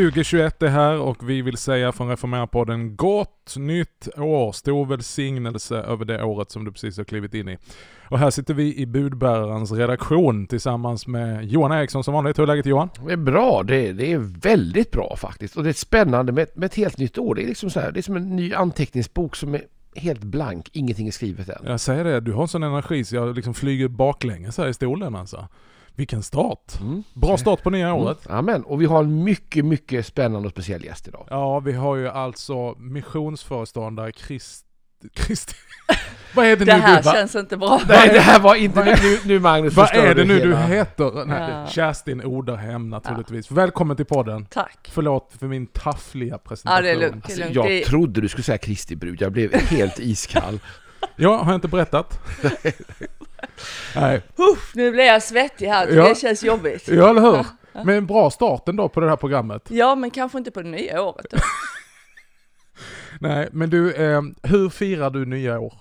2021 är här och vi vill säga från Reformera-podden gott nytt år, stor välsignelse över det året som du precis har klivit in i. Och här sitter vi i budbärarens redaktion tillsammans med Johan Eriksson som vanligt. Hur är läget Johan? Det är bra, det, det är väldigt bra faktiskt. Och det är spännande med, med ett helt nytt år. Det är liksom så här, det är som en ny anteckningsbok som är helt blank, ingenting är skrivet än. Jag säger det, du har sån energi så jag liksom flyger baklänges här i stolen alltså. Vilken start! Mm. Bra start på nya mm. året. Mm. Amen. Och vi har en mycket, mycket spännande och speciell gäst idag. Ja, vi har ju alltså missionsföreståndare Krist... Krist... Vad är det, det nu här du, känns inte bra. Nej, det här var inte... nu, nu Magnus Vad är det nu hela. du heter? Nej, ja. Kerstin Oderhem naturligtvis. Ja. Välkommen till podden. Tack. Förlåt för min taffliga presentation. Ja, det är lugnt. Alltså, jag trodde du skulle säga Kristi brud. Jag blev helt iskall. ja, har jag inte berättat? Nej. Uff, nu blir jag svettig här, ja. det känns jobbigt. Ja, eller hur? Men en bra start ändå på det här programmet. Ja, men kanske inte på det nya året då. Nej, men du, eh, hur firar du nya år?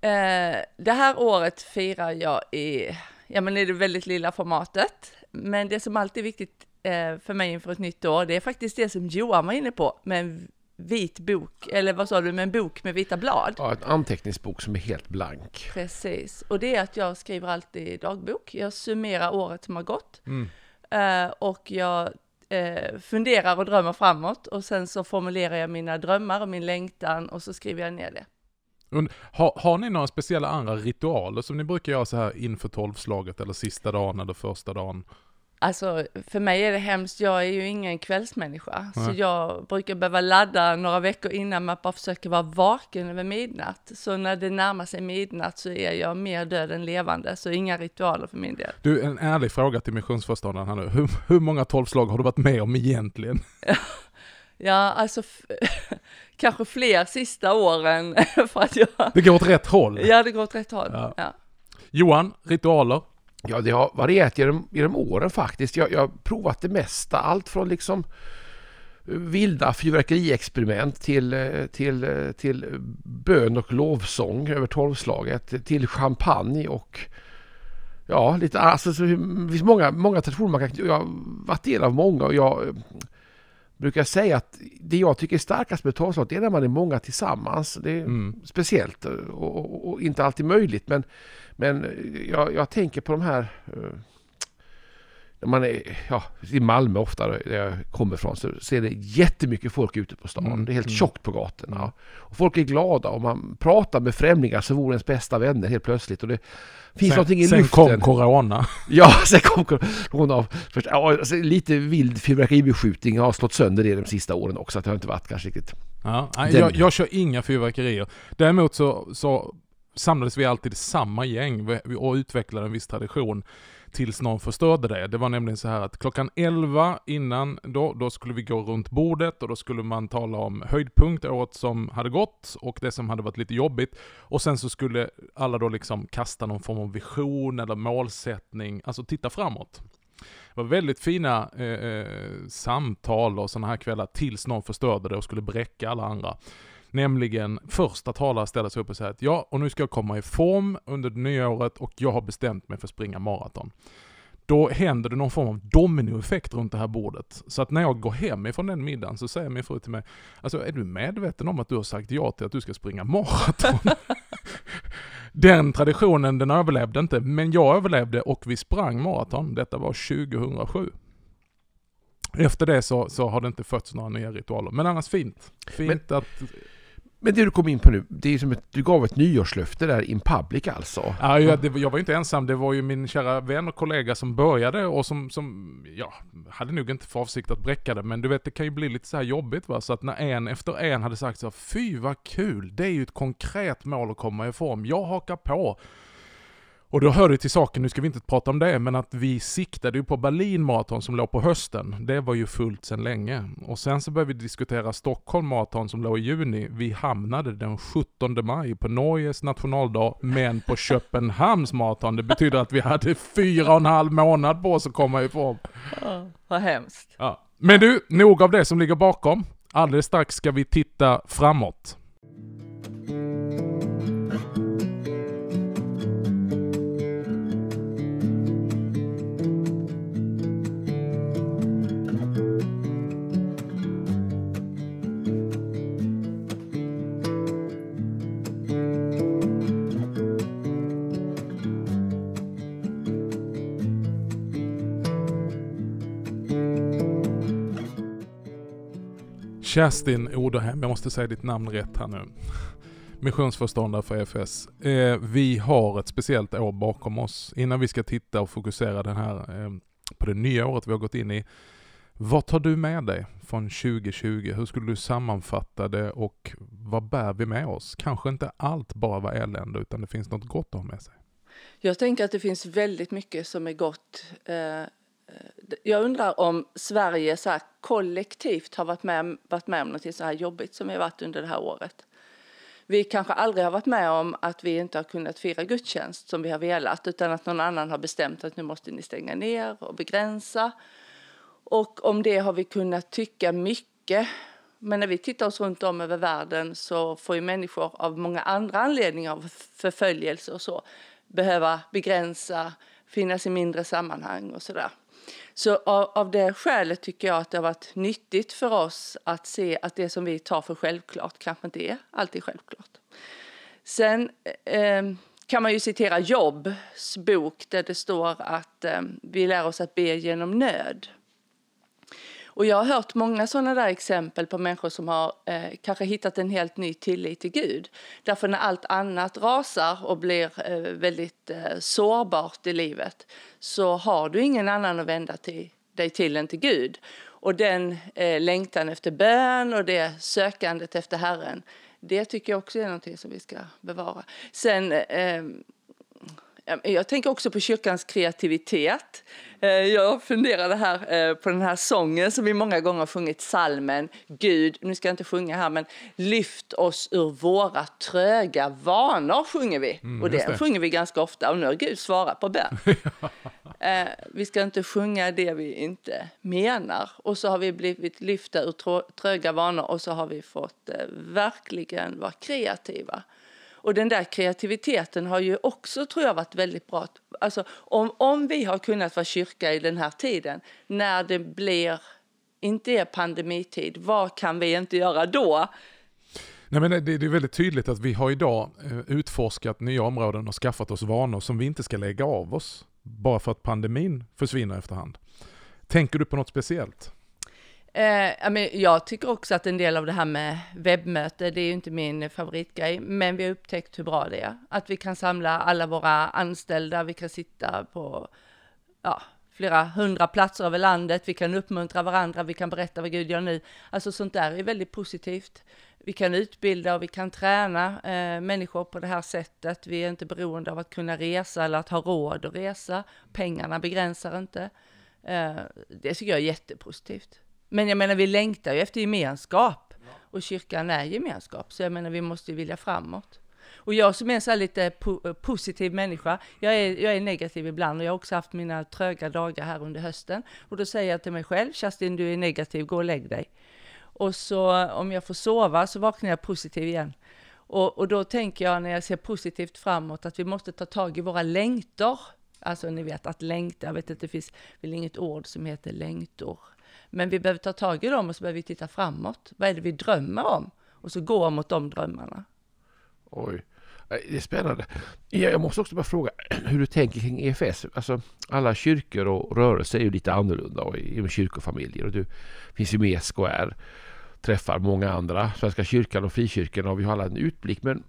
Eh, det här året firar jag i, ja men i det väldigt lilla formatet. Men det som alltid är viktigt eh, för mig inför ett nytt år, det är faktiskt det som Johan var inne på, med vit bok, eller vad sa du, med en bok med vita blad? Ja, en anteckningsbok som är helt blank. Precis, och det är att jag skriver alltid dagbok. Jag summerar året som har gått. Mm. Uh, och jag uh, funderar och drömmer framåt och sen så formulerar jag mina drömmar och min längtan och så skriver jag ner det. Har, har ni några speciella andra ritualer som ni brukar göra så här inför tolvslaget eller sista dagen eller första dagen? Alltså, för mig är det hemskt. Jag är ju ingen kvällsmänniska, Nej. så jag brukar behöva ladda några veckor innan man bara försöker vara vaken över midnatt. Så när det närmar sig midnatt så är jag mer död än levande, så inga ritualer för min del. Du, en ärlig fråga till missionsföreståndaren här nu. Hur, hur många tolvslag har du varit med om egentligen? ja, alltså kanske fler sista åren för att jag... Det går åt rätt håll? Ja, det går åt rätt håll. Ja. Ja. Johan, ritualer? Ja, det har varierat genom, genom åren faktiskt. Jag, jag har provat det mesta. Allt från liksom eh, vilda fyrverkeriexperiment till, eh, till, eh, till bön och lovsång över tolvslaget, till champagne och ja, lite, alltså, det finns många, många traditioner man kan, jag har varit del av många och jag brukar säga att det jag tycker är starkast med tolvslaget är när man är många tillsammans. Det är mm. speciellt och, och, och, inte alltid möjligt men men jag, jag tänker på de här eh, man är ja, i Malmö ofta, där jag kommer ifrån, så, är det jättemycket folk ute på stan. Mm. Det är helt mm. tjockt på gatorna. Och folk är glada och man pratar med främlingar som vore ens bästa vänner helt plötsligt. Och det finns sen, någonting i sen luften. Sen kom corona. Ja, sen kom corona. Först, ja, alltså, lite vild fyrverkeribeskjutning har slått sönder det de sista åren också. Att det har inte varit kanske riktigt... Ja, jag, jag kör inga fyrverkerier. Däremot så, så samlades vi alltid samma gäng och utvecklade en viss tradition tills någon förstörde det. Det var nämligen så här att klockan 11 innan då, då skulle vi gå runt bordet och då skulle man tala om höjdpunkt året som hade gått och det som hade varit lite jobbigt. Och sen så skulle alla då liksom kasta någon form av vision eller målsättning, alltså titta framåt. Det var väldigt fina eh, eh samtal och sådana här kvällar tills någon förstörde det och skulle bräcka alla andra. Nämligen första talare ställer sig upp och säger att ja, och nu ska jag komma i form under det nya året och jag har bestämt mig för att springa maraton. Då händer det någon form av dominoeffekt runt det här bordet. Så att när jag går hem ifrån den middagen så säger min fru till mig, alltså är du medveten om att du har sagt ja till att du ska springa maraton? den traditionen den överlevde inte, men jag överlevde och vi sprang maraton. Detta var 2007. Efter det så, så har det inte fötts några nya ritualer. Men annars fint. Fint men, att men det du kom in på nu, det är som att du gav ett nyårslöfte där in public alltså? Ja, jag, det, jag var inte ensam. Det var ju min kära vän och kollega som började och som, som, ja, hade nog inte för avsikt att bräcka det. Men du vet, det kan ju bli lite så här jobbigt va. Så att när en efter en hade sagt så fy vad kul, det är ju ett konkret mål att komma i form. Jag hakar på. Och då hör det till saken, nu ska vi inte prata om det, men att vi siktade ju på Berlin Marathon som låg på hösten. Det var ju fullt sedan länge. Och sen så började vi diskutera Stockholm Marathon som låg i juni. Vi hamnade den 17 maj på Norges nationaldag, men på Köpenhamns maraton. Det betyder att vi hade fyra och en halv månad på oss att komma ifrån. Ja, vad hemskt. Ja. Men du, nog av det som ligger bakom. Alldeles strax ska vi titta framåt. Kerstin Oderhem, jag måste säga ditt namn rätt här nu. Missionsförståndare för EFS. Eh, vi har ett speciellt år bakom oss. Innan vi ska titta och fokusera den här eh, på det nya året vi har gått in i. Vad tar du med dig från 2020? Hur skulle du sammanfatta det och vad bär vi med oss? Kanske inte allt bara var elände utan det finns något gott att ha med sig. Jag tänker att det finns väldigt mycket som är gott. Eh, Eh, jag undrar om Sverige så kollektivt har varit med, varit med om något så här jobbigt som vi har varit under det här året. Vi kanske aldrig har varit med om att vi inte har kunnat fira gudstjänst som vi har velat utan att någon annan har bestämt att nu måste ni stänga ner och begränsa. Och om det har vi kunnat tycka mycket. Men när vi tittar oss runt om över världen så får ju människor av många andra anledningar av förföljelse och så behöva begränsa, finnas i mindre sammanhang och sådär. Så av, av det skälet tycker jag att det har varit nyttigt för oss att se att det som vi tar för självklart kanske inte är alltid självklart. Sen eh, kan man ju citera Jobs bok där det står att eh, vi lär oss att be genom nöd. Och jag har hört många sådana där exempel på människor som har eh, kanske hittat en helt ny tillit till Gud. Därför när allt annat rasar och blir eh, väldigt eh, sårbart i livet så har du ingen annan att vända till, dig till än till Gud. Och den eh, längtan efter bön och det sökandet efter Herren, det tycker jag också är någonting som vi ska bevara. Sen eh, jag tänker också på kyrkans kreativitet. Eh, jag funderade här eh, på den här sången som vi många gånger har sjungit, salmen Gud, nu ska jag inte sjunga här, men lyft oss ur våra tröga vanor sjunger vi. Mm, och det, det sjunger vi ganska ofta och nu har Gud svarat på bön. Eh, vi ska inte sjunga det vi inte menar. Och så har vi blivit lyfta ur tröga vanor och så har vi fått verkligen vara kreativa. Och den där kreativiteten har ju också, tror jag, varit väldigt bra. Alltså, om, om vi har kunnat vara kyrka i den här tiden, när det blir, inte är pandemitid, vad kan vi inte göra då? Nej, men det, är väldigt tydligt att vi har idag eh, utforskat nya områden och skaffat oss vanor som vi inte ska lägga av oss, bara för att pandemin försvinner efterhand. Tänker du på något speciellt? Eh, jag tycker också att en del av det här med webbmöte, det är ju inte min favoritgrej, men vi har upptäckt hur bra det är. Att vi kan samla alla våra anställda, vi kan sitta på ja, flera hundra platser över landet, vi kan uppmuntra varandra, vi kan berätta vad Gud gör nu. Alltså sånt där är väldigt positivt. Vi kan utbilda och vi kan träna eh, människor på det här sättet. Vi är inte beroende av att kunna resa eller att ha råd att resa. Pengarna begränsar inte. Eh, det tycker jag är jättepositivt. Men jag menar, vi längtar ju efter gemenskap. Och kyrkan är gemenskap, så jag menar, vi måste ju vilja framåt. Och jag som är en så lite po eh, positiv människa, jag är, jag är negativ ibland och jag har också haft mina tröga dagar här under hösten. Och då säger jag till mig själv, Kerstin du är negativ, gå och lägg dig. Och så om jag får sova så vaknar jag positiv igen. Och, och då tänker jag när jag ser positivt framåt att vi måste ta tag i våra längtor. Alltså ni vet att längta, jag vet att det finns väl inget ord som heter längtor. Men vi behöver ta tag i dem och så behöver vi titta framåt. Vad är det vi drömmer om? Och så gå mot de drömmarna. Oj, äh, det är spännande. Jag måste också bara fråga hur du tänker kring EFS. Alltså, alla kyrkor och rörelser är ju lite annorlunda i kyrkofamiljer. Och du finns ju med i SKR, träffar många andra, Svenska kyrkan och frikyrkorna och vi har alla en utblick. Men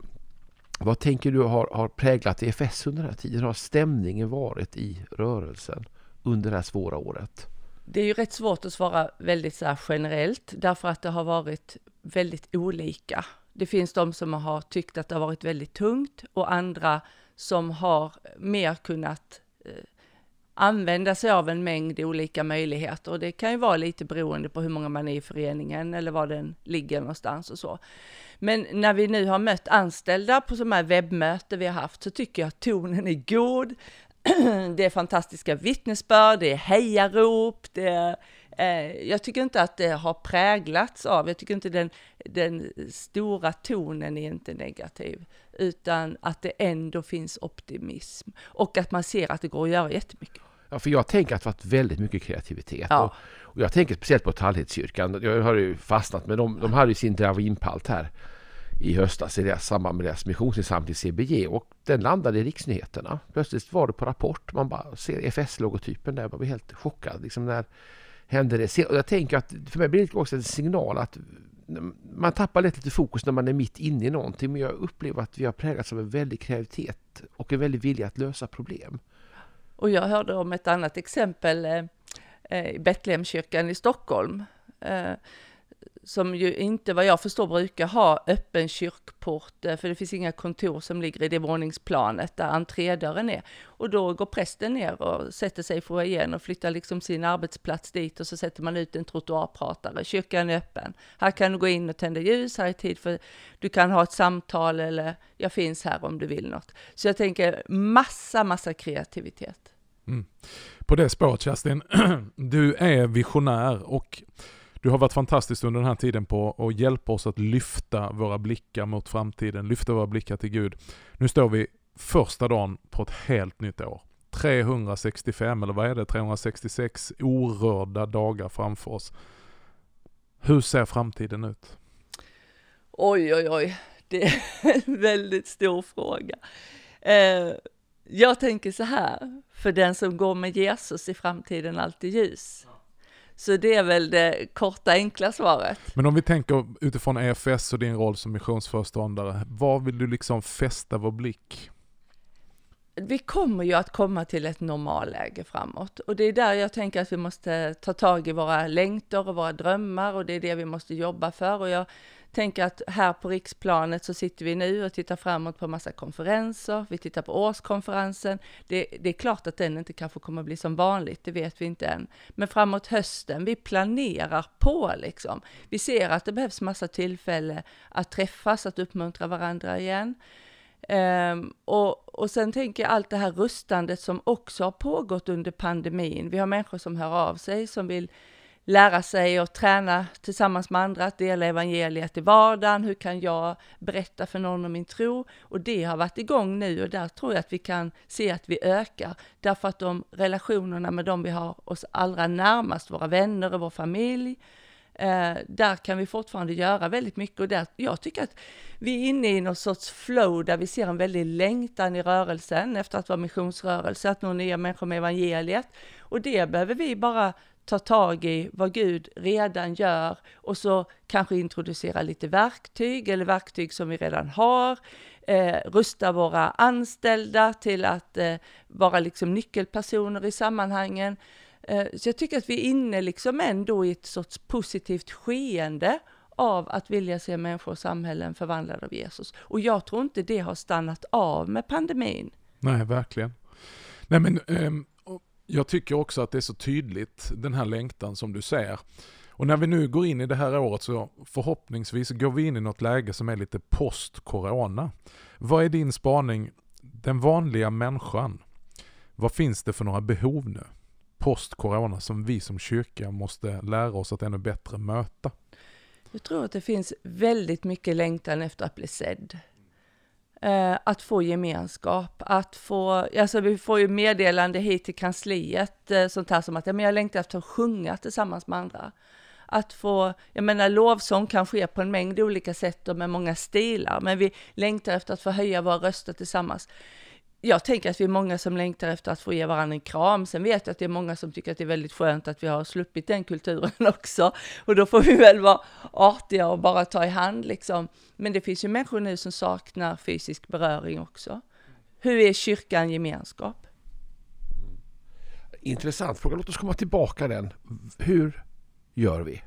vad tänker du har, har präglat EFS under den här tiden? Har stämningen varit i rörelsen under det här svåra året? Det är ju rätt svårt att svara väldigt så generellt därför att det har varit väldigt olika. Det finns de som har tyckt att det har varit väldigt tungt och andra som har mer kunnat eh, använda sig av en mängd olika möjligheter och det kan ju vara lite beroende på hur många man är i föreningen eller var den ligger någonstans och så. Men när vi nu har mött anställda på sådana här webbmöten vi har haft så tycker jag att tonen är god. det är fantastiska vittnesbörd, det är hejarop, det är, eh, jag tycker inte att det har präglats av, jag tycker inte den, den stora tonen är inte negativ, utan att det ändå finns optimism och att man ser att det går att göra jättemycket. Ja, för jag tänker att det varit väldigt mycket kreativitet. Ja. Och, och, jag tänker speciellt på Tallhedskyrkan. Jag har ju fastnat med dem. De hade ju sin Dravinpalt här i höstas i deras samband med deras missionsinsamling CBG och den landade i riksnyheterna. Plötsligt var det på Rapport, man bara ser FS-logotypen där, man blir helt chockad. Liksom när hände det. Och jag tänker att för mig blir det också en signal att man tappar lätt lite fokus när man är mitt inne i någonting. Men jag upplever att vi har präglats av en väldig kreativitet och en väldig vilja att lösa problem. Och jag hörde om ett annat exempel eh, eh i Betlehemskyrkan i Stockholm. Eh, som ju inte vad jag förstår brukar ha öppen kyrkport, eh, för det finns inga kontor som ligger i det våningsplanet där entrédörren är. Och då går prästen ner och sätter sig i foajén och flyttar liksom sin arbetsplats dit och så sätter man ut en trottoarpratare. Kyrkan är öppen. Här kan du gå in och tända ljus, här är tid för du kan ha ett samtal eller jag finns här om du vill något. Så jag tänker massa, massa kreativitet. Mm. På det spåret Kerstin, du är visionär och du har varit fantastisk under den här tiden på att hjälpa oss att lyfta våra blickar mot framtiden, lyfta våra blickar till Gud. Nu står vi första dagen på ett helt nytt år. 365, eller vad är det, 366 orörda dagar framför oss. Hur ser framtiden ut? Oj, oj, oj. Det är en väldigt stor fråga. Eh, jag tänker så här, för den som går med Jesus i framtiden alltid ljus. Så det är väl det korta enkla svaret. Men om vi tänker utifrån EFS och din roll som missionsföreståndare, var vill du liksom fästa vår blick? Vi kommer ju att komma till ett normalläge framåt och det är där jag tänker att vi måste ta tag i våra längtor och våra drömmar och det är det vi måste jobba för och jag tänker att här på riksplanet så sitter vi nu och tittar framåt på massa konferenser. Vi tittar på årskonferensen. Det, det är klart att den inte kanske kommer bli som vanligt, det vet vi inte än. Men framåt hösten, vi planerar på liksom. Vi ser att det behövs massa tillfälle att träffas, att uppmuntra varandra igen. Um, och, och sen tänker jag allt det här rustandet som också har pågått under pandemin. Vi har människor som hör av sig som vill lära sig och träna tillsammans med andra, att dela evangeliet i vardagen. Hur kan jag berätta för någon om min tro? Och det har varit igång nu och där tror jag att vi kan se att vi ökar. Därför att de relationerna med dem vi har oss allra närmast, våra vänner och vår familj, eh, där kan vi fortfarande göra väldigt mycket och där, jag tycker att vi är inne i någon sorts flow där vi ser en väldig längtan i rörelsen efter att vara missionsrörelse, att nå nya människor med evangeliet. Och det behöver vi bara ta tag i vad Gud redan gör och så kanske introducera lite verktyg eller verktyg som vi redan har. Eh, rusta våra anställda till att eh, vara liksom nyckelpersoner i sammanhangen. Eh, så jag tycker att vi är inne liksom ändå i ett sorts positivt skeende av att vilja se människor och samhällen förvandlade av Jesus. Och jag tror inte det har stannat av med pandemin. Nej, verkligen. Nej men ehm, jag tycker också att det är så tydligt, den här längtan som du ser. Och när vi nu går in i det här året så förhoppningsvis går vi in i något läge som är lite post-corona. Vad är din spaning, den vanliga människan, vad finns det för några behov nu? Post-corona som vi som kyrka måste lära oss att ännu bättre möta. Jag tror att det finns väldigt mycket längtan efter att bli sedd. Eh, att få gemenskap, att få, alltså vi får ju meddelande hit till kansliet, eh, sånt här som att ja, men jag längtar efter att sjunga tillsammans med andra. Att få, jag menar lovsång kan ske på en mängd olika sätt och med många stilar, men vi längtar efter att få höja våra röster tillsammans jag tänker att vi är många som längtar efter att få ge varandra en kram. Sen vet jag att det är många som tycker att det är väldigt skönt att vi har sluppit den kulturen också. Och då får vi väl vara artiga och bara ta i hand liksom. Men det finns ju människor nu som saknar fysisk beröring också. Hur är kyrkan gemenskap? Intressant fråga. Låt oss komma tillbaka den. Hur gör vi?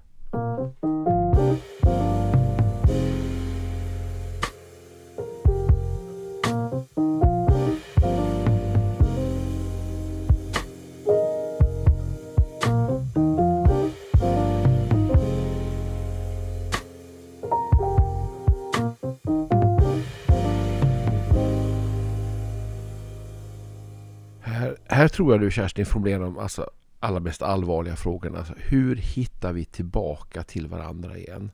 Tror jag du Kerstin formulerar de alltså, allra mest allvarliga frågorna. Alltså, hur hittar vi tillbaka till varandra igen?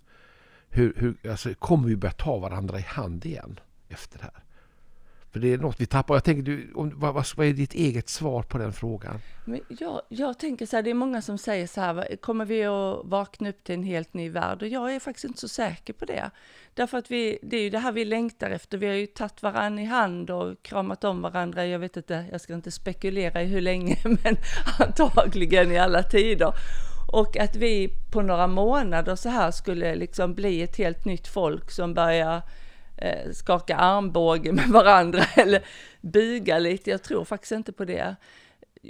Hur, hur, alltså, kommer vi börja ta varandra i hand igen efter det här? För det är något vi tappar. Jag tänker, du, om, vad, vad är ditt eget svar på den frågan? Men jag, jag tänker så här, det är många som säger så här, kommer vi att vakna upp till en helt ny värld? Och jag är faktiskt inte så säker på det. Därför att vi, det är ju det här vi längtar efter. Vi har ju tagit varandra i hand och kramat om varandra. Jag vet inte, jag ska inte spekulera i hur länge, men antagligen i alla tider. Och att vi på några månader så här skulle liksom bli ett helt nytt folk som börjar eh, skaka armbåge med varandra eller buga lite. Jag tror faktiskt inte på det.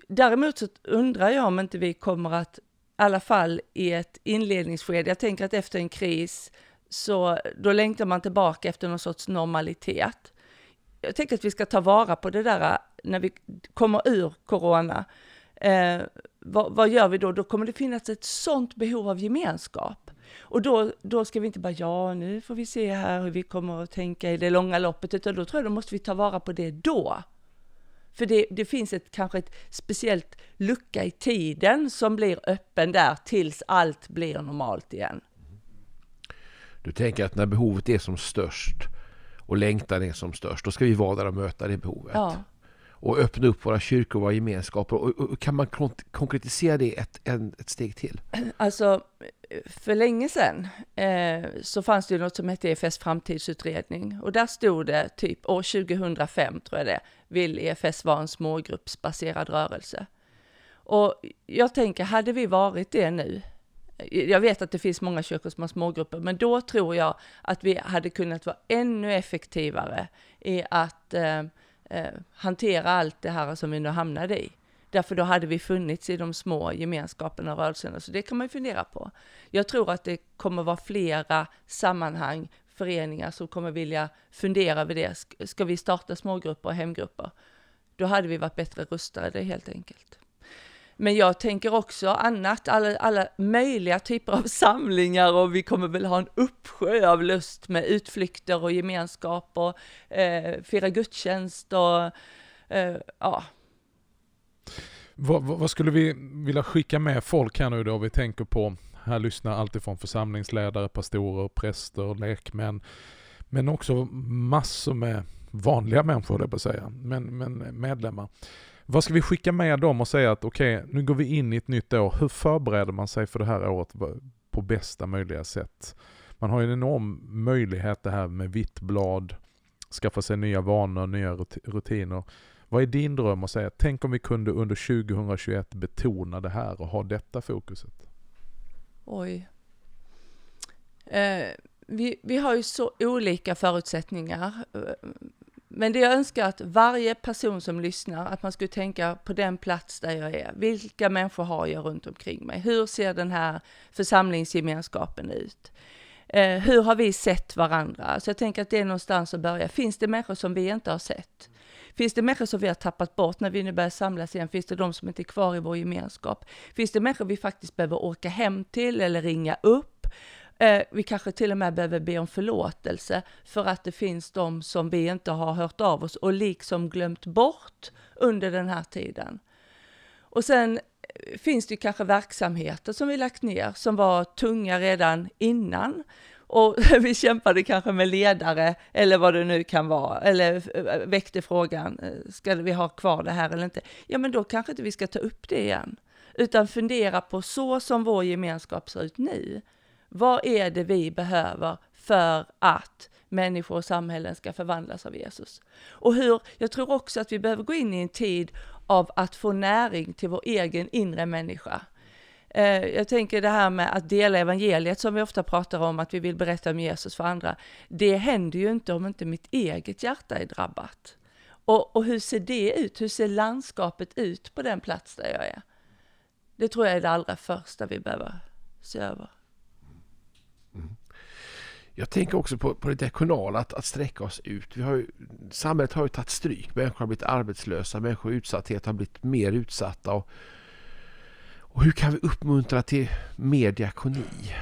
Däremot så undrar jag om inte vi kommer att, i alla fall i ett inledningsskede, jag tänker att efter en kris, så då längtar man tillbaka efter någon sorts normalitet. Jag tänker att vi ska ta vara på det där eh, när vi kommer ur corona. Eh, vad, vad, gör vi då? Då kommer det finnas ett sånt behov av gemenskap. Och då, då ska vi inte bara, ja nu får vi se här hur vi kommer att tänka i det långa loppet, utan då tror jag då måste vi ta vara på det då. För det, det finns ett, kanske ett speciellt lucka i tiden som blir öppen där tills allt blir normalt igen. Du tänker att när behovet är som störst och längtan är som störst, då ska vi vara där och möta det behovet. Ja. Och öppna upp våra kyrkor och våra gemenskaper. Och, och, och kan man konkretisera det ett, en, ett steg till? Alltså, för länge sedan eh, så fanns det ju något som hette EFS framtidsutredning och där stod det typ år 2005 tror jag det, vill EFS vara en smågruppsbaserad rörelse. Och jag tänker, hade vi varit det nu, jag vet att det finns många kyrkor som har smågrupper, men då tror jag att vi hade kunnat vara ännu effektivare i att eh, eh, hantera allt det här som vi nu hamnade i. Därför då hade vi funnits i de små gemenskaperna och rörelserna, så det kan man ju fundera på. Jag tror att det kommer vara flera sammanhang, föreningar som kommer vilja fundera över det. Ska vi starta smågrupper och hemgrupper? Då hade vi varit bättre rustade helt enkelt. Men jag tänker också annat, alla, alla möjliga typer av samlingar och vi kommer väl ha en uppsjö av lust med utflykter och gemenskap och eh, fira gudstjänst och eh, ja. Vad, vad, skulle vi vilja skicka med folk här nu då? Vi tänker på, här lyssnar alltifrån församlingsledare, pastorer, präster, lekmän, men också massor med vanliga människor, det på säga, men, men medlemmar. Vad ska vi skicka med dem och säga att okej, okay, nu går vi in i ett nytt år. Hur förbereder man sig för det här året på bästa möjliga sätt? Man har ju en enorm möjlighet det här med vitt blad, skaffa sig nya vanor, nya rutiner. Vad är din dröm att säga? Tänk om vi kunde under 2021 betona det här och ha detta fokuset? Oj. Eh, vi, vi har ju så olika förutsättningar. Eh, men det jag önskar att varje person som lyssnar, att man skulle tänka på den plats där jag är. Vilka människor har jag runt omkring mig? Hur ser den här församlingsgemenskapen ut? Eh, hur har vi sett varandra? Så jag tänker att det är någonstans att börja. Finns det människor som vi inte har sett? Finns det människor som vi har tappat bort när vi nu börjar samlas igen? Finns det de som inte är kvar i vår gemenskap? Finns det människor vi faktiskt behöver åka hem till eller ringa upp? Eh, vi kanske till och med behöver be om förlåtelse för att det finns de som vi inte har hört av oss och liksom glömt bort under den här tiden. Och sen eh, finns det kanske verksamheter som vi lagt ner som var tunga redan innan och vi kämpade kanske med ledare eller vad det nu kan vara, eller eh, väckte frågan, eh, ska vi ha kvar det här eller inte? Ja, men då kanske inte vi ska ta upp det igen, utan fundera på så som vår gemenskap ser ut nu. Vad är det vi behöver för att människor och samhällen ska förvandlas av Jesus? Och hur, jag tror också att vi behöver gå in i en tid av att få näring till vår egen inre människa. Eh, jag tänker det här med att dela evangeliet som vi ofta pratar om, att vi vill berätta om Jesus för andra. Det händer ju inte om inte mitt eget hjärta är drabbat. Och, och hur ser det ut? Hur ser landskapet ut på den plats där jag är? Det tror jag är det allra första vi behöver se över. Jag tänker också på, på det diakonala, att, att sträcka oss ut. Vi har ju, samhället har ju tagit stryk. Människor har blivit arbetslösa, människor i utsatthet har blivit mer utsatta. Och, och hur kan vi uppmuntra till mer diakoni?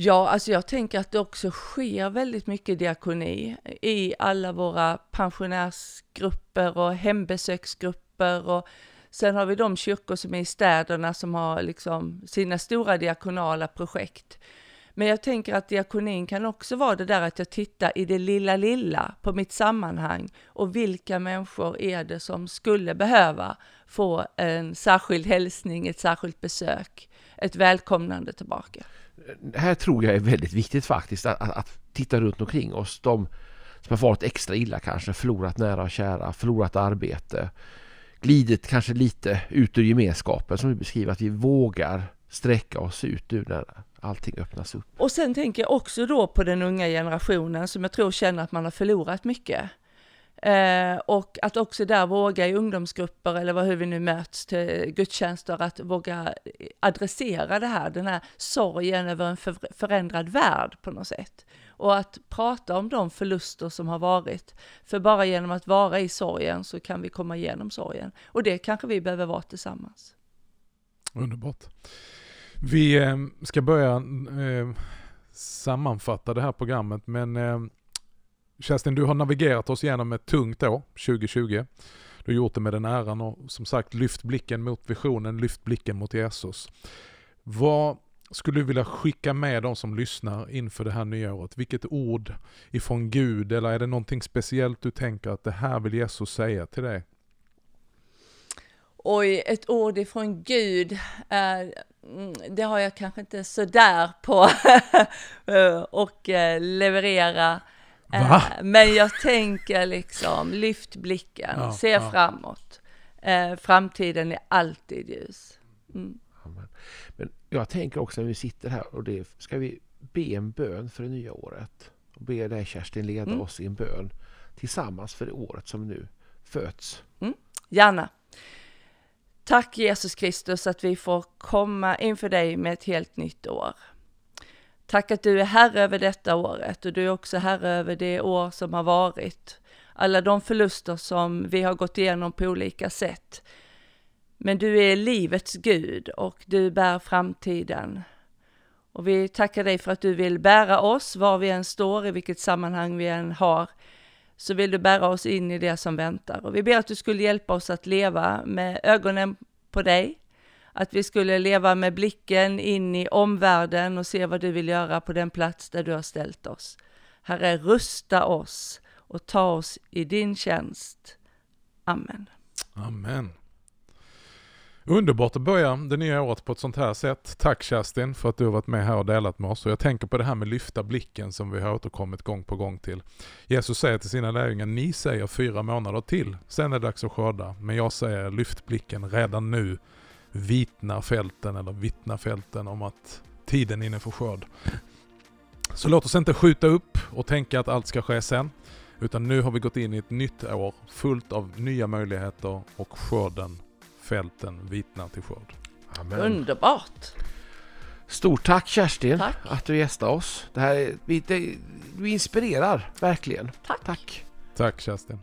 Ja, alltså jag tänker att det också sker väldigt mycket diakoni i alla våra pensionärsgrupper och hembesöksgrupper och sen har vi de kyrkor som är i städerna som har liksom sina stora diakonala projekt. Men jag tänker att diakonin kan också vara det där att jag tittar i det lilla, lilla på mitt sammanhang och vilka människor är det som skulle behöva få en särskild hälsning, ett särskilt besök, ett välkomnande tillbaka. Det här tror jag är väldigt viktigt faktiskt, att, att, att titta runt omkring oss. De som har varit extra illa kanske, förlorat nära och kära, förlorat arbete, glidit kanske lite ut ur gemenskapen som du beskriver, att vi vågar sträcka oss ut ur den allting öppnas upp. Och sen tänker jag också då på den unga generationen som jag tror känner att man har förlorat mycket. Eh, och att också där våga i ungdomsgrupper eller hur vi nu möts till gudstjänster, att våga adressera det här, den här sorgen över en för, förändrad värld på något sätt. Och att prata om de förluster som har varit. För bara genom att vara i sorgen så kan vi komma igenom sorgen. Och det kanske vi behöver vara tillsammans. Underbart. Vi eh, ska börja eh, sammanfatta det här programmet men eh, Kerstin, du har navigerat oss igenom ett tungt år, 2020. Du har gjort det med den äran och som sagt lyft blicken mot visionen, lyft blicken mot Jesus. Vad skulle du vilja skicka med de som lyssnar inför det här nya året? Vilket ord ifrån Gud eller är det någonting speciellt du tänker att det här vill Jesus säga till dig? Oj, ett ord ifrån Gud, eh, det har jag kanske inte sådär på och eh, leverera Va? Eh, men jag tänker liksom, lyft blicken, ja, se ja. framåt. Eh, framtiden är alltid ljus. Mm. Men jag tänker också när vi sitter här och det ska vi be en bön för det nya året. Och be dig Kerstin leda mm. oss i en bön tillsammans för det året som nu föds. Mm. Gärna. Tack Jesus Kristus att vi får komma inför dig med ett helt nytt år. Tack att du är herre över detta året och du är också herre över det år som har varit. Alla de förluster som vi har gått igenom på olika sätt. Men du är livets Gud och du bär framtiden. Och vi tackar dig för att du vill bära oss var vi än står, i vilket sammanhang vi än har. Så vill du bära oss in i det som väntar. Och vi ber att du skulle hjälpa oss att leva med ögonen på dig, att vi skulle leva med blicken in i omvärlden och se vad du vill göra på den plats där du har ställt oss. Herre, rusta oss och ta oss i din tjänst. Amen. Amen. Underbart att börja det nya året på ett sånt här sätt. Tack Kerstin för att du har varit med här och delat med oss. Och jag tänker på det här med lyfta blicken som vi har återkommit gång på gång till. Jesus säger till sina lärjungar, ni säger fyra månader till, sen är det dags att skörda. Men jag säger lyft blicken redan nu vitna fälten eller vittna fälten om att tiden är inne för skörd. Så låt oss inte skjuta upp och tänka att allt ska ske sen. Utan nu har vi gått in i ett nytt år fullt av nya möjligheter och skörden, fälten vittnar till skörd. Amen. Underbart! Stort tack Kerstin tack. att du gästade oss. Det här, det, du inspirerar verkligen. Tack. Tack, tack Kerstin.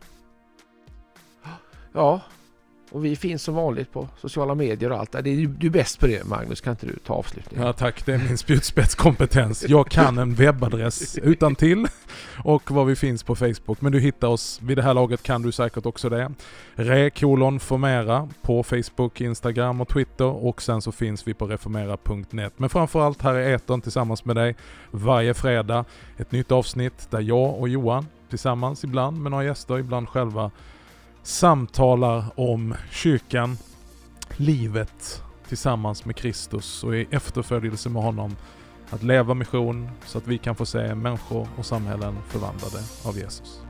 Ja, och vi finns som vanligt på sociala medier och allt Det Du, du är bäst på det Magnus, kan inte du ta avslutningen? Ja tack, det är min spjutspetskompetens. Jag kan en webbadress utan till och var vi finns på Facebook. Men du hittar oss, vid det här laget kan du säkert också det. Rekolon Formera på Facebook, Instagram och Twitter och sen så finns vi på reformera.net. Men framförallt här är etern tillsammans med dig varje fredag. Ett nytt avsnitt där jag och Johan tillsammans ibland med några gäster, ibland själva samtalar om kyrkan, livet tillsammans med Kristus och i efterföljelse med honom att leva mission så att vi kan få se människor och samhällen förvandlade av Jesus.